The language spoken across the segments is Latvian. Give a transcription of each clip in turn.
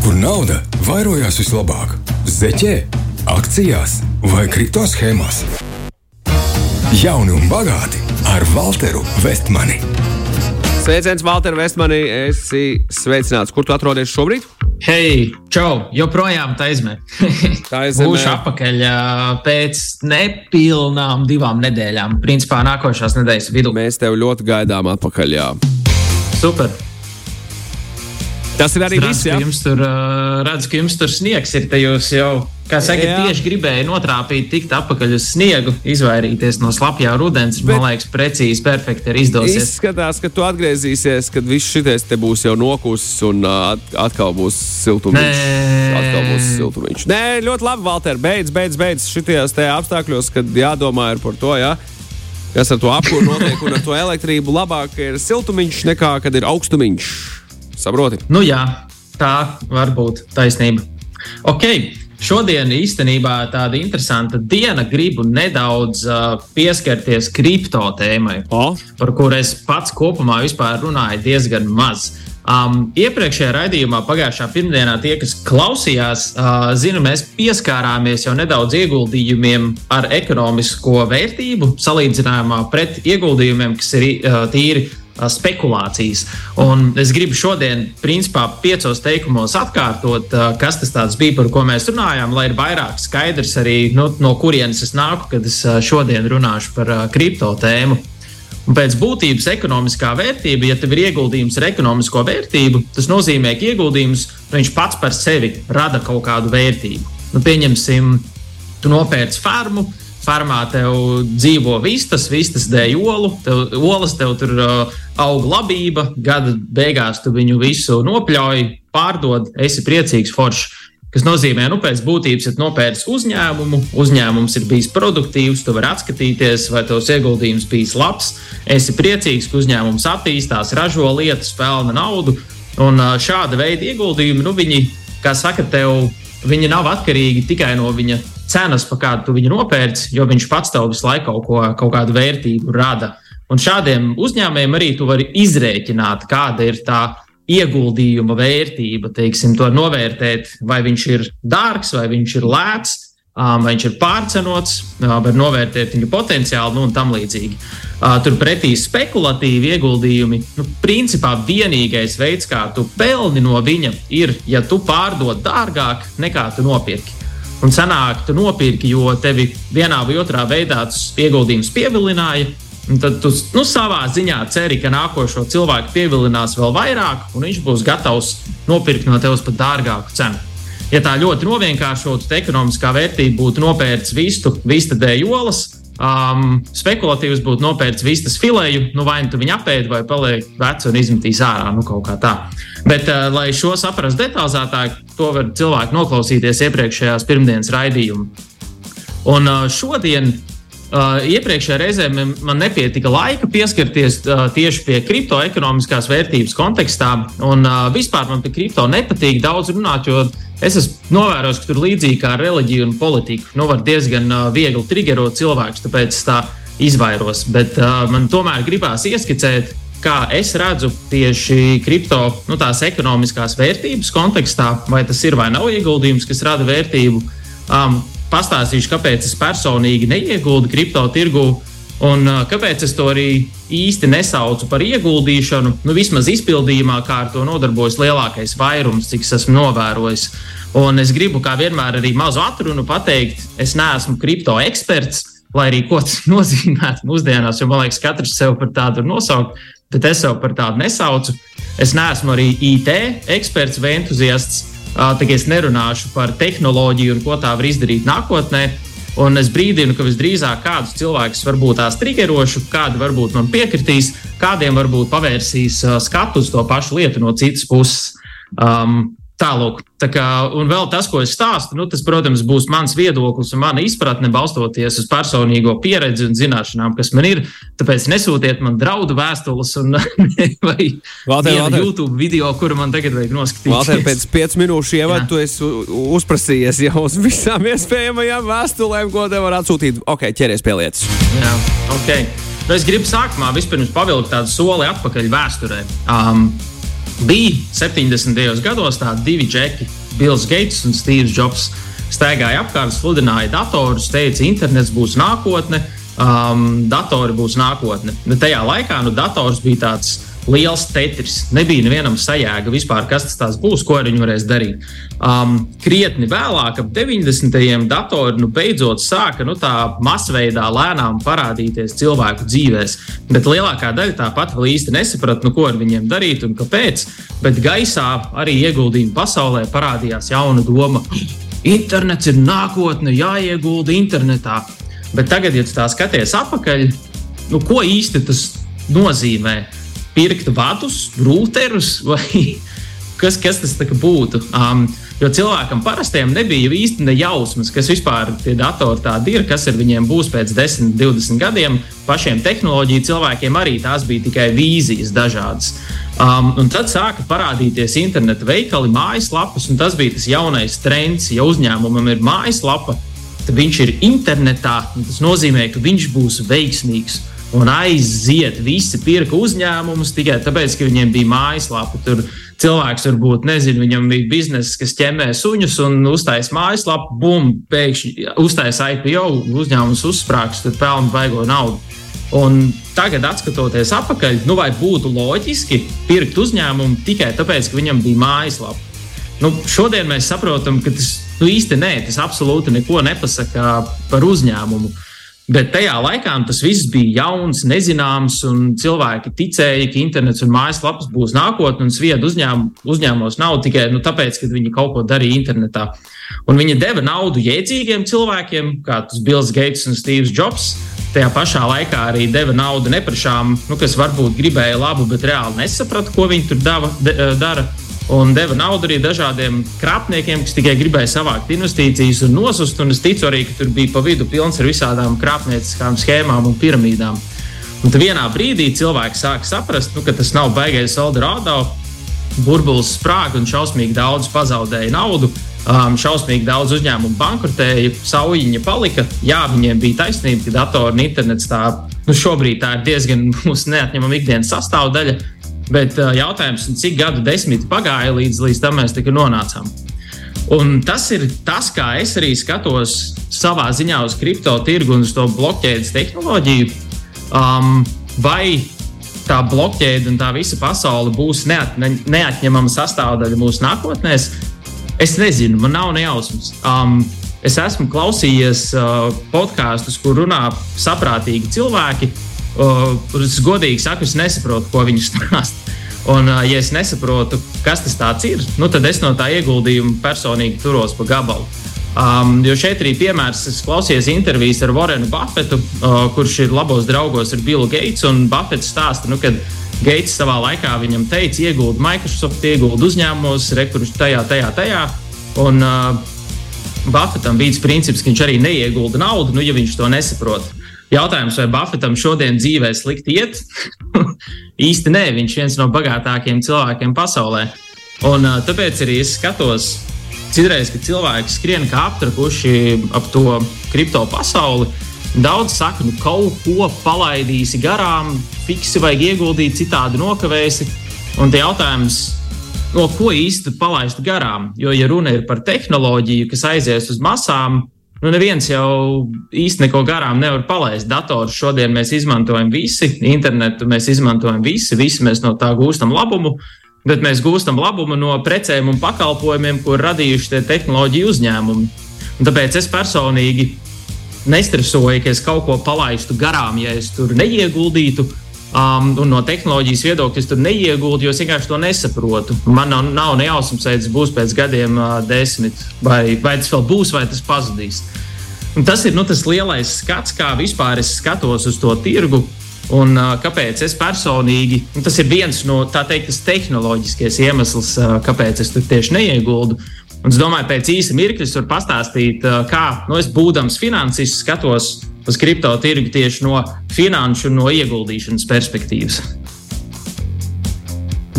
Kur nauda vairojās vislabāk? Zeķē, akcijās vai kripto schēmās? Jauni un bagāti ar Walteru Vestmani. Sveiciens, Valter Vestmanī. Esi sveicināts. Kur tu atrodies šobrīd? Hei, čau! Joprojām. Tā ir zeme. Būšu apakaļ ā, pēc nepilnām divām nedēļām. Principā nākošās nedēļas vidū. Mēs tev ļoti gaidām atpakaļ. Jā. Super! Tas ir arī viss. Jā. jums tur, ā, redzu, ka jums tur sniegs ir. Te jūs jau, kā saka, Jā. tieši gribēju notrāpīt, tikt apakaļ uz sniegu, izvairīties no slapjā rudens. Bet- Man liekas, precīzi, perfekti ir izdosies. Izskatās, ka tu atgriezīsies, kad viss šis te būs jau nokusis un uh, at- atkal būs siltumiņš. Nē. Atkal būs siltumiņš. Nē, ļoti labi, Valter. Beidz, beidz, beidz šitajos apstākļos, kad jādomā ir par to, jā. kas ar to apkūru notiek un ar to elektrību. Labāk ir siltumiņš nekā kad ir augstumiņš. Saproti? Nu jā, tā var būt taisnība. Ok, šodien īstenībā tāda interesanta diena. Gribu nedaudz uh, pieskarties kripto tēmai, O, par kuru es pats kopumā runāju diezgan maz. Um, iepriekšējā raidījumā, pagājušā pirmdienā, tie, kas klausījās, uh, zinu, mēs pieskārāmies jau nedaudz ieguldījumiem ar ekonomisko vērtību, salīdzinājumā pret ieguldījumiem, kas ir uh, tīri spekulācijas. Un es gribu šodien, principā, piecos teikumos atkārtot, kas tas bija, par ko mēs runājām, lai ir vairāk skaidrs arī nu, no kurienes es nāku, kad es šodien runāšu par kripto tēmu. Un pēc būtības ekonomiskā vērtība, ja tev ir ieguldījums ar ekonomisko vērtību, tas nozīmē, ka ieguldījums nu, pats par sevi rada kaut kādu vērtību. Nu, pieņemsim, tu nopērci farmu, farmā tev dzīvo vistas, vistas dēļ olu, tev, olas tev tur uh, aug labība, gada beigās tu viņu visu nopļauj, pārdod, esi priecīgs, foršs. Tas nozīmē, ka nu, pēc būtības, tu nopērci uzņēmumu, uzņēmums ir bijis produktīvs, tu vari atskatīties, vai tavs ieguldījums bijis labs. Esi priecīgs, ka uzņēmums attīstās, ražo lietas, pelna naudu. Un šāda veida ieguldījumi, nu, viņi, kā saka, tev, viņi nav atkarīgi tikai no viņa cenas, pa kādu tu viņu nopērci, jo viņš pats tev visu laiku kaut, ko, kaut kādu vērtību rada. Un šādiem uzņēmējiem arī tu vari izrēķināt, kāda ir tā ieguldījuma vērtība, teiksim, to novērtēt, vai viņš ir dārgs, vai viņš ir lēts, vai viņš ir pārcenots, var novērtēt viņa potenciālu nu, un tam līdzīgi. Turpretī spekulatīvi ieguldījumi, nu, principā vienīgais veids, kā tu pelni no viņa, ir, ja tu pārdod dārgāk nekā tu nopirki. Un sanāk, tu nopirki, jo tevi vienā vai otrā veidā tas ieguldījums pievilināja. Un tad tu nu, savā ziņā ceri, ka nākošo cilvēku pievilinās vēl vairāk, un viņš būs gatavs nopirkt no tevis pat dārgāku cenu. Ja tā ļoti novienkāršotu, tad ekonomiskā vērtība būtu nopērts vistu, vista dēļ olas, um, spekulatīvs būtu nopērts vistas filēju, nu vai nu tu viņu apēdi, vai paliek vecs un izmetīs ārā, nu kaut kā tā. Bet, uh, lai šo saprastu detalizētāk, to var cilvēki noklausīties iepriekšējās pirmdienas raidījumā. Un uh, šodien Uh, iepriekšējā reizē man man nepietika laika pieskarties uh, tieši pie kriptoekonomiskās vērtības kontekstā. Un uh, vispār man pie kripto nepatīk daudz runāt, jo es esmu novērojis, ka tur līdzīgi kā ar reliģiju un politiku, nu, var diezgan uh, viegli triggerot cilvēkus, tāpēc tā izvairos. Bet uh, man tomēr gribās ieskicēt, kā es redzu tieši kripto, nu, ekonomiskās vērtības kontekstā, vai tas ir vai nav ieguldījums, kas rada vērtību. Um, pastāstīšu, kāpēc es personīgi neieguldu kripto tirgu. Un uh, kāpēc es to arī īsti nesaucu par ieguldīšanu? Nu, vismaz izpildījumā, kā ar to nodarbojas lielākais vairums, cik es esmu novērojis. Un es gribu, kā vienmēr, arī mazu atrunu pateikt, es neesmu kripto eksperts, lai arī ko tas nozīmētu mūsdienās, jo man liekas, katrs sev par tādu nosaukt, bet es sev par tādu nesaucu. Es neesmu arī IT eksperts vai entuziasts. Tagad es nerunāšu par tehnoloģiju un ko tā var izdarīt nākotnē. Un es brīdinu, ka visdrīzāk kādus cilvēkus varbūt tās triggerošu, kādi varbūt man piekritīs, kādiem varbūt pavērsīs skatu uz to pašu lietu no citas puses. Um, Tālāk, tā kā, un vēl tas, ko es stāstu, nu, tas, protams, būs mans viedoklis un mana izpratne, balstoties uz personīgo pieredzi un zināšanām, kas man ir. Tāpēc nesūtiet man draudu vēstules un, vai Valter, Valter. YouTube video, kuru man tagad vajag noskatīties. Valter, pēc pieciem minūšu Jā. ievadu tu esi uzprasījies jau uz visām iespējamajām vēstulēm, ko te var atsūtīt. Ok, ķeries pie lietas. Jā, ok. Nu, es gribu sākumā vispirms pavilkt tādu soli atpakaļ vēsturē. Um, Bija 70. gados tādi divi džeki, Bills Gates un Steve's Jobs. Staigāja apkārt, sludināja datorus, teica, internets būs nākotne, um, datori būs nākotne. Bet tajā laikā nu, dators bija tāds liels tetris. Nebija nevienam sajēga vispār, kas tas būs, ko viņi varēs darīt. Um, krietni vēlāk, ap 90. gadsimta datori nu, beidzot sāka nu, tā masveidā lēnām parādīties cilvēku dzīvēs. Bet lielākā daļa tāpat vēl īsti nesaprata, nu, ko ar viņiem darīt un kāpēc. Bet gaisā arī ieguldījumu pasaulē parādījās jauna doma. Internets ir nākotne, jāiegulda internetā. Bet tagad, ja tu tā skaties atpakaļ, nu, ko īsti tas nozīmē? Pirkt vadus, rūterus vai kas, kas tas būtu. Um, jo cilvēkam parastiem nebija īsti nejausmas, kas vispār tie datori tādi ir, kas ar viņiem būs pēc 10, 20 gadiem. Pašiem tehnoloģiju cilvēkiem arī tās bija tikai vīzijas dažādas. Um, un tad sāka parādīties interneta veikali, mājaslapas, un tas bija tas jaunais trends. Ja uzņēmumam ir mājaslapa, tad viņš ir internetā. Tas nozīmē, ka viņš būs veiksmīgs un aiziet. Visi pirka uzņēmumus tikai tāpēc, ka viņiem bija mājaslapa. Tur cilvēks varbūt nezina, viņam bija biznesa, kas ķemmē suņus un uztaisīja mājaslapu, bum, pēkšņi uztaisīja IPO, uzņēmums uzsprāgs, tad pelna baigo naudu. Un tagad, skatoties atpakaļ, nu vai būtu loģiski pirkt uzņēmumu tikai tāpēc, ka viņam bija mājaslapa? Nu, šodien mēs saprotam, ka tas nu, īsti nē, tas absolūti neko nepasaka par uzņēmumu. Uh, Bet tajā laikā tas viss bija jauns, nezināms, un cilvēki ticēja, ka internets un mājaslapas būs nākotne, un sviedu uzņēm, uzņēmumos nav tikai nu, tāpēc, ka viņi kaut ko darīja internetā. Un viņi deva naudu jēdzīgiem cilvēkiem, kā tas Bills Gates un Steve's Jobs. Tajā pašā laikā arī deva naudu neprašām, nu, kas varbūt gribēja labu, bet reāli nesaprata, ko viņi tur dava, de, dara un deva naudu arī dažādiem krāpniekiem, kas tikai gribēja savākt investīcijas un nosust. Un es ticu arī, ka tur bija pa vidu pilns ar visādām krāpnieciskām schēmām un piramīdām. Un tad vienā brīdī cilvēki sāk saprast, nu, ka tas nav baigais Eldorado. Burbulis sprāga un šausmīgi daudz pazaudēja naudu. Um, šausmīgi daudz uzņēmumu bankrotēja, saujiņa palika. Jā, viņiem bija taisnība, ka datori un internets tā, nu, šobrīd tā ir diezgan mūsu neatņemama ikdienas sastāvdaļa. Bet uh, jautājums, cik gadu desmiti pagāja līdz, līdz tam mēs nonācām. Un tas ir tas, kā es arī skatos savā ziņā uz kripto tirgu un uz to blokķēdes tehnoloģiju. Um, vai tā blokķēde un tā visa pasaule būs neat, ne, neatņemama sastāvdaļa mūsu nākotnē? Es nezinu, man nav nejausmas. Um, es esmu klausījies uh, podkāstus, kur runā saprātīgi cilvēki, Uh, es godīgi saku, es nesaprotu, ko viņi stāsta. Un, uh, ja es nesaprotu, kas tas ir, nu, tad es no tā ieguldījuma personīgi turos pa gabalu. Um, jo šeit arī piemērs, es klausījos intervijas ar Warrenu Buffetu, uh, kurš ir labos draugos ar Billu Gates. Buffets stāsta, nu, ka Gates savā laikā viņam teica, ieguldi Microsoft, ieguldi uzņēmumos, rekurus tajā, tajā, tajā. Un uh, Buffetam bija princips, ka viņš arī neiegulda naudu, nu, ja viņš to nesaprot. Jautājums, vai Buffetam šodien dzīvē slikti iet? Īsti nē, viņš ir viens no bagātākajiem cilvēkiem pasaulē. Un, uh, tāpēc arī es skatos, citreiz, kad cilvēki skrien kā aptrakuši ap to kripto pasauli. Daudz saka, nu kaut ko palaidīsi garām, fiksi vajag ieguldīt, citādi nokavēsi. Un tie jautājums, no ko īsti palaist garām? Jo, ja runa ir par tehnoloģiju, kas aizies uz masām, Nu, neviens jau īsti neko garām nevar palaist. Datorus šodien mēs izmantojam visi, internetu mēs izmantojam visi, visi mēs no tā gūstam labumu, bet mēs gūstam labumu no precēm un pakalpojumiem, ko radījuši tie tehnoloģiju uzņēmumi. Un tāpēc es personīgi nestresoju, ka es kaut ko palaistu garām, ja es tur neieguldītu. Um, un no tehnoloģijas viedokļa es neiegūstu, jo es vienkārši to nesaprotu. Man nav, nav nejausmas, vai tas būs pēc gadiem, uh, desmit, vai, vai tas vēl būs, vai tas pazudīs. Un tas ir nu, tas lielais skats, kā vispār es skatos uz to tirgu. Un, uh, kāpēc es personīgi, tas ir viens no tā teikt, tehnoloģiskais iemesls, uh, kāpēc es tur tieši neieguldu. Un es domāju, pēc īsa mirkļa es varu pastāstīt, uh, kā nu, es būdams finansists skatos uz kripto tirgu tieši no finanšu un no ieguldīšanas perspektīvas.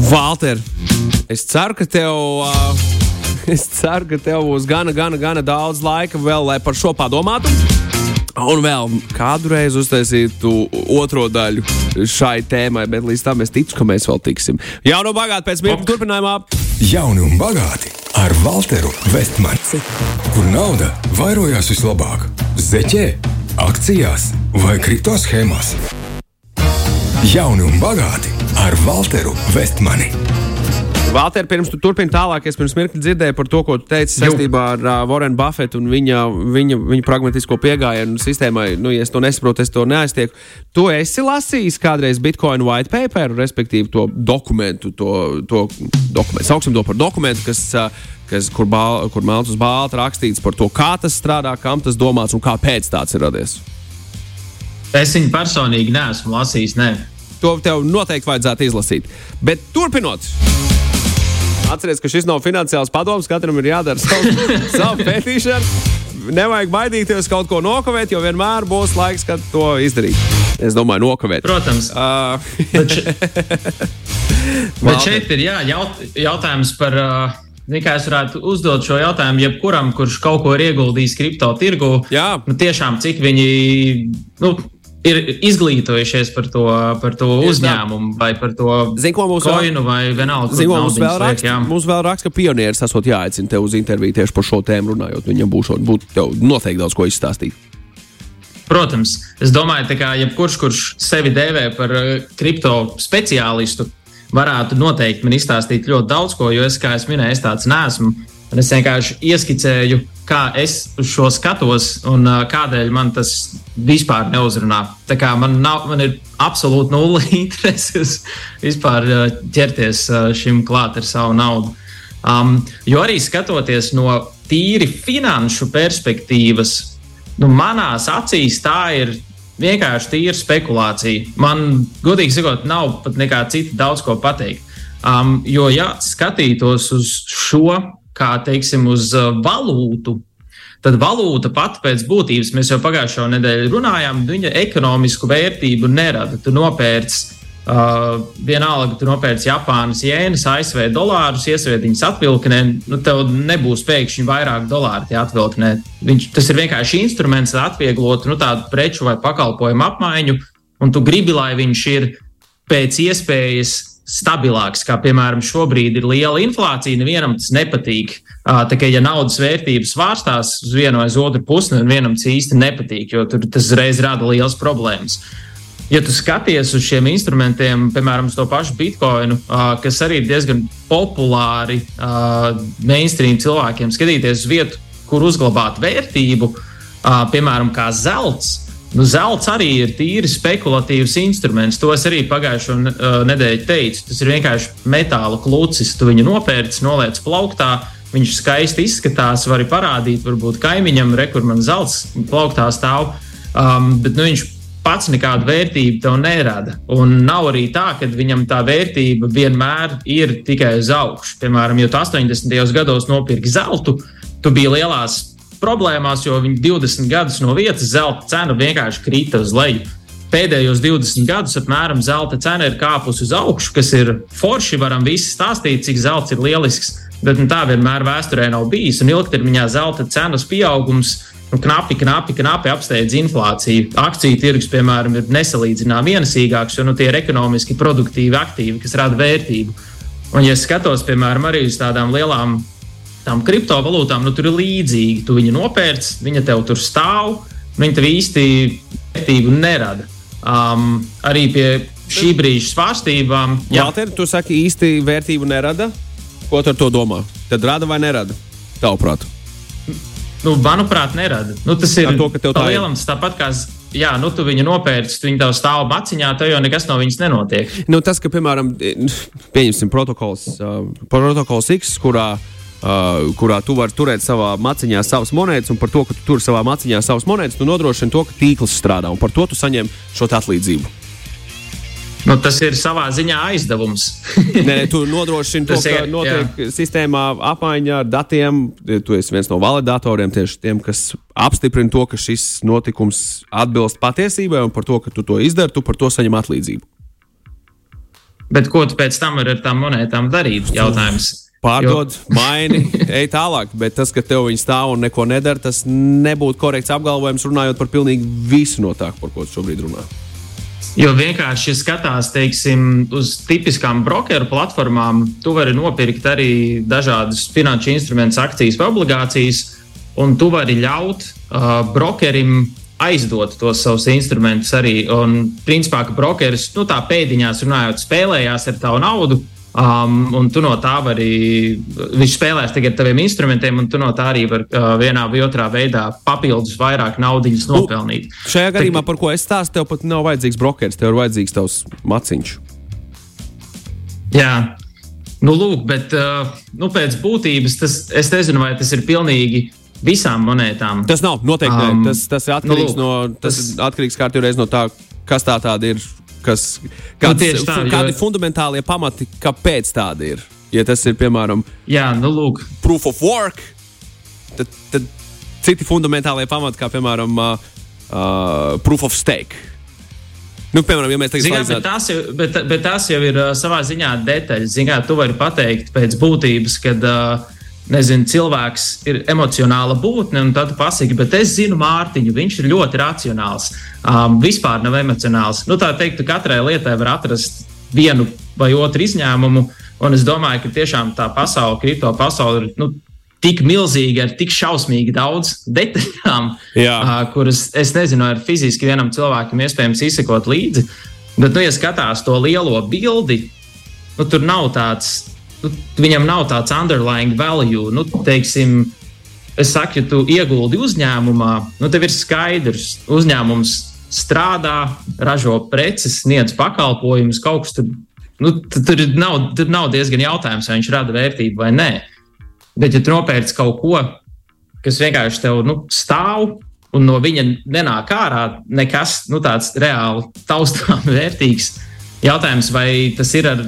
Valter, es ceru, ka tev. Uh... Es ceru, ka tev būs gana, gana, gana daudz laika vēl, lai par šo padomātu. Un vēl kādu reizi uztaisītu otro daļu šai tēmai, bet līdz tam es ticu, ka mēs vēl tiksim. Jā, nu bagāti pēc mirkļa turpinājumā. Jauni un bagāti ar Walteru Vestmani, kur nauda vairojās vislabāk - zeķē, akcijās vai kripto schēmās. Jauni un bagāti ar Walteru Vestmani. Valter, pirms tu turpini tālāk, es pirms mirkli dzirdēju par to, ko tu teici saistībā ar uh, Warren Buffetu un viņa, viņa, viņa pragmatisko pieejamību sistēmai. Nu, ja es to nesaprotu, es to neaiztieku. Tu esi lasījis kādreiz Bitcoin white paper, respektīvi to dokumentu, to, to dokumentu, sauksim to par dokumentu, kas. Uh, Kas, kur, bāl, kur melns uz balta rakstīts par to, kā tas strādā, kam tas domāts un kāpēc tāds ir radies. Es viņu personīgi neesmu lasījis. Ne. To tev noteikti vajadzētu izlasīt. Bet turpinot, Atcerieties, ka šis nav finansiāls padoms. Katram ir jādara savu, savu pētīšanu. Nevajag baidīties kaut ko nokavēt, jo vienmēr būs laiks, kad to izdarīt. Es domāju, nokavēt. Protams. Uh, bet, še... bet šeit ir jā, jaut, jautājums par. Uh, Kā es varētu uzdot šo jautājumu jebkuram, kurš kaut ko ir ieguldījis kripto tirgu? Jā, nu, tiešām cik viņi. Nu, ir izglītojušies par to, par to uzņēmumu vai par to koinu vai vienalga. Zinu, mums, vēl rakst, liek, mums vēl raksta, ka pionieris esot jāaicina tev uz interviju tieši par šo tēmu runājot. Viņam būs noteikti daudz ko izstāstīt. Protams, es domāju, ka jebkurš, kurš sevi dēvē par uh, kripto speciālistu, varētu noteikti man izstāstīt ļoti daudz ko, jo es, kā jau minēju, es tāds neesmu. Un es vienkārši ieskicēju, kā es uz šo skatos un uh, kādēļ man tas vispār neuzrunā. Tā kā man, nav, man ir absolūti nulle intereses vispār uh, ķerties uh, šim klāt ar savu naudu. Um, jo arī skatoties no tīri finanšu perspektīvas, nu, manās acīs tā ir vienkārši tīra spekulācija. Man, godīgi sakot, nav pat nekā cita daudz ko pateikt. Um, jo, ja skatītos uz šo kā teiksim, uz uh, valūtu, tad valūta pati pēc būtības, mēs jau pagājušā nedēļā runājām, viņa ekonomisku vērtību nerada. Tu nopērci uh, vienalga, tu nopērci Japānas jēnas, ASV dolārus, iesviet viņus atvilknē, nu tev nebūs pēkšņi vairāk dolāru tie atvilknē. Viņš, tas ir vienkārši instruments, lai atvieglotu nu, tādu preču vai pakalpojumu apmaiņu, un tu gribi, lai viņš ir pēc iespējas stabilāks, kā piemēram šobrīd ir liela inflācija, nevienam tas nepatīk. Tā kā ja naudas vērtības svārstās uz vienu vai uz otru pusi, nevienam tas īsti nepatīk, jo tas reiz rada liels problēmas. Ja tu skaties uz šiem instrumentiem, piemēram, to pašu bitkoinu, kas arī ir diezgan populāri mainstream cilvēkiem, skatīties uz vietu, kur uzglabāt vērtību, piemēram, kā zelts, Nu, zelts arī ir tīri spekulatīvs instruments. To es arī pagājušo uh, nedēļu teicu. Tas ir vienkārši metāla klūcis. Tu viņu nopērci, noliec plauktā. Viņš skaisti izskatās, var arī parādīt, varbūt kaimiņam, re, kur man zelts plauktā stāv. Um, bet nu, viņš pats nekādu vērtību tev nerada. Un nav arī tā, ka viņam tā vērtība vienmēr ir tikai uz augšu. Piemēram, ja tu 80. gados nopirki zeltu, tu biji lielās problēmās, jo viņi 20 gadus no vietas zelta cena vienkārši krita uz leju. Pēdējos 20 gadus apmēram zelta cena ir kāpusi uz augšu, kas ir forši. Varam visi stāstīt, cik zelts ir lielisks, bet nu, tā vienmēr vēsturē nav bijis. Un ilgtermiņā zelta cenas pieaugums nu, knapi, knapi, knapi apsteidz inflāciju. Akciju tirgus, piemēram, ir nesalīdzināmāk vienasīgāks, jo nu, tie ir ekonomiski produktīvi aktīvi, kas rada vērtību. Un, ja skatos, piemēram, arī uz tādām lielām tām kriptovalūtām nu, tur ir līdzīgi. Tu viņu nopērci, viņa tev tur stāv, viņa tev īsti vērtību nerada. Um, arī pie šī brīža svārstībām. Jā, Valter, tu saki, īsti vērtību nerada. Ko tu ar to domā? Tad rada vai nerada? Tavuprāt? Nu, manuprāt, nerada. Nu, tas ir to, tā ir. Tāpat kā jā, nu, tu viņu nopērci, viņa tev stāv maciņā, tev jau nekas no viņas nenotiek. Nu, tas, ka, piemēram, pieņemsim protokols, uh, protokols X, kurā uh, Uh, kurā tu vari turēt savā maciņā savas monētas, un par to, ka tu tur savā maciņā savas monētas, tu nodrošini to, ka tīkls strādā, un par to tu saņem šo atlīdzību. Nu, tas ir savā ziņā aizdevums. Nē, tu nodrošini to, ka notiek jā. sistēmā apmaiņa ar datiem. Tu esi viens no validatoriem, tieši tiem, kas apstiprina to, ka šis notikums atbilst patiesībai, un par to, ka tu to izdari, tu par to saņem atlīdzību. Bet ko tu pēc tam ar tām monētām darīt? Jautājums. Pārdod, maini, ej tālāk. Bet tas, ka tev viņi stāv un neko nedara, tas nebūtu korekts apgalvojums runājot par pilnīgi visu no tā, par ko tu šobrīd runā. Jo vienkārši, ja skatās teiksim, uz tipiskām brokeru platformām, tu vari nopirkt arī dažādas finanšu instrumentus, akcijas vai obligācijas, un tu vari ļaut uh, brokerim aizdot tos savus instrumentus arī. Un, principā, ka brokeris nu, tā pēdiņās runājot, spēlējās ar tavu naudu. Um, un tu no tā vari, viņš spēlēs tikai ar taviem instrumentiem, un tu no tā arī vari uh, vienā vai otrā veidā papildus vairāk naudas nopelnīt. Nu, šajā gadījumā, par ko es stāstu, tev pat nav vajadzīgs brokeris, tev ir vajadzīgs tavs maciņš. Jā, nu, lūk, bet uh, nu, pēc būtības tas, es nezinu, vai tas ir pilnīgi visām monētām. Tas nav noteikti. Um, tas, tas ir atkarīgs, nu, lūk, no, tas tas... atkarīgs kārtībā no tā, kas tā tāda ir. Kas, kāds, nu, tā, kādi jo... fundamentālie pamati, kāpēc tāda ir? Ja tas ir piemēram Jā, nu, lūk. proof of work, tad, tad citi fundamentālie pamati, kā piemēram uh, uh, proof of stake. Nu, piemēram, ja mēs tagad bet, tās jau, bet, bet tās jau ir uh, savā ziņā detaļas. Zināt, tu vari pateikt pēc būtības, kad uh, nezinu, cilvēks ir emocionāla būtne, un tad pasakā, bet es zinu Mārtiņu, viņš ir ļoti racionāls. Um, vispār nav emocionāls. Nu, tā teikt, katrai lietai var atrast vienu vai otru izņēmumu, un es domāju, ka tiešām tā pasaule, kripto pasaule, ir nu, tik milzīga, ar tik šausmīgi daudz detaļām, uh, kuras es nezinu, ar fiziski vienam cilvēkam iespējams izsekot līdzi. Bet, nu, ja skatās to lielo bildi, nu, tur nav tāds nu, viņam nav tāds underlying value. Nu, teiksim, es saku, ja tu ieguldi uzņēmumā, nu, tev ir skaidrs, uzņēmums strādā, ražo preces, sniedz pakalpojumus, kaut kas tur. Nu, tur, nav, tur nav diezgan jautājums, vai viņš rada vērtību vai nē. Bet, ja tu nopērci kaut ko, kas vienkārši tev nu, stāv, un no viņa nenāk ārā nekas nu, tāds reāli taustām vērtīgs, jautājums, vai tas ir ar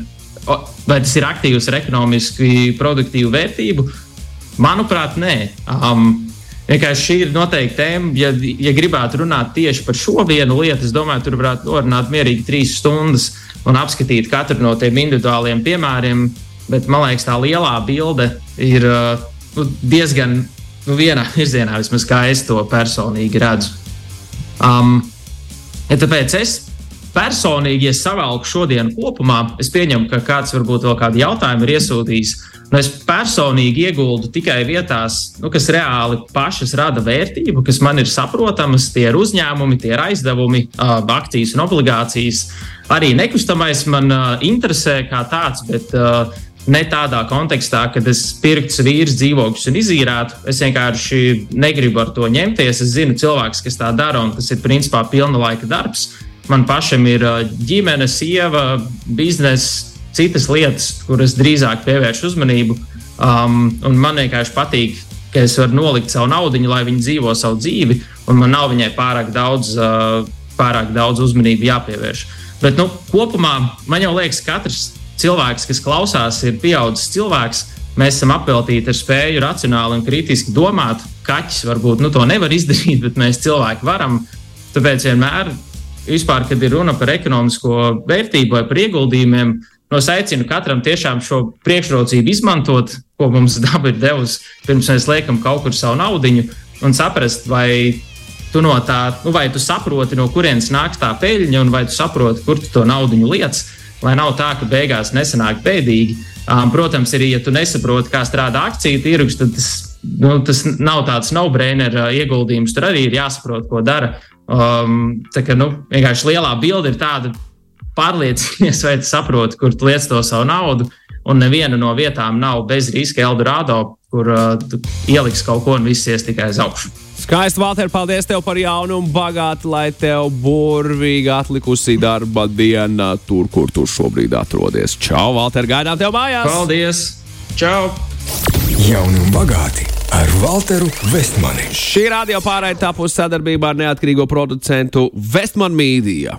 vai tas ir aktīvs ar ekonomiski produktīvu vērtību? Manuprāt, nē. Um, Vienkārši šī ir noteikti tēma. Ja, ja gribētu runāt tieši par šo vienu lietu, es domāju, tur varētu norunāt mierīgi trīs stundas un apskatīt katru no tiem individuāliem piemēriem. Bet man liekas, tā lielā bilde ir uh, nu, diezgan nu, vienā virzienā, vismaz kā es to personīgi redzu. Um, ja tāpēc es personīgi, ja savalku šodienu kopumā, es pieņemu, ka kāds varbūt vēl kādu jautājumu ir iesūtījis. Nu, es personīgi ieguldu tikai vietās, nu, kas reāli pašas rada vērtību, kas man ir saprotamas. Tie ir uzņēmumi, tie ir aizdevumi, akcijas un obligācijas. Arī nekustamais man interesē kā tāds, bet ne tādā kontekstā, kad es pirktu vīrus dzīvokļus un izīrētu. Es vienkārši negribu ar to ņemties. Es zinu, cilvēks, kas tā dara, un tas ir principā pilna laika darbs. Man pašam ir ģimene, sieva, biznesa, citas lietas, kuras drīzāk pievērš uzmanību. Um, man vienkārši patīk, ka es varu nolikt savu naudu, lai viņi dzīvo savu dzīvi, un man nav viņai pārāk daudz, uh, pārāk daudz uzmanību jāpievērš. Bet nu, kopumā man jau liekas, ka katrs cilvēks, kas klausās, ir pieaudzis cilvēks. Mēs esam apveltīti ar spēju racionāli un kritiski domāt. Kaķis varbūt nu, to nevar izdarīt, bet mēs cilvēki varam. Tāpēc vienmēr vispār, kad ir runa par ekonomisko vērtību vai par ieguldījumiem, no es aicinu katram tiešām šo priekšrocību izmantot, ko mums daba ir devusi, pirms mēs liekam kaut kur savu naudu un saprast, vai tu no tā, nu, vai tu saproti, no kurienes nāk tā peļņa, un vai tu saproti, kur tu to naudu liec, lai nav tā, ka beigās nesanāk bēdīgi. Um, protams, arī, ja tu nesaproti, kā strādā akciju tirgus, tad tas, nu, tas nav tāds no-brainer ieguldījums. Tur arī ir jāsaprot, ko dara Um, tā kā nu, vienkārši lielā bilde ir tāda, pārliecinies, vai saproti, kur tu liec to savu naudu. Un neviena no vietām nav bez riska Eldorado, kur uh, ieliks kaut ko un viss ies tikai uz augšu. Skaisti, Valter, paldies tev par jaunu un bagātu, lai tev burvīgi atlikusī darba diena tur, kur tu šobrīd atrodies. Čau, Valter, gaidām tev mājās! Paldies! Čau! Jauni un bagāti! Ar Walteru Vestmani. Šī radio pārraide tapusi sadarbībā ar neatkarīgo producentu Vestmanu Mīdiju.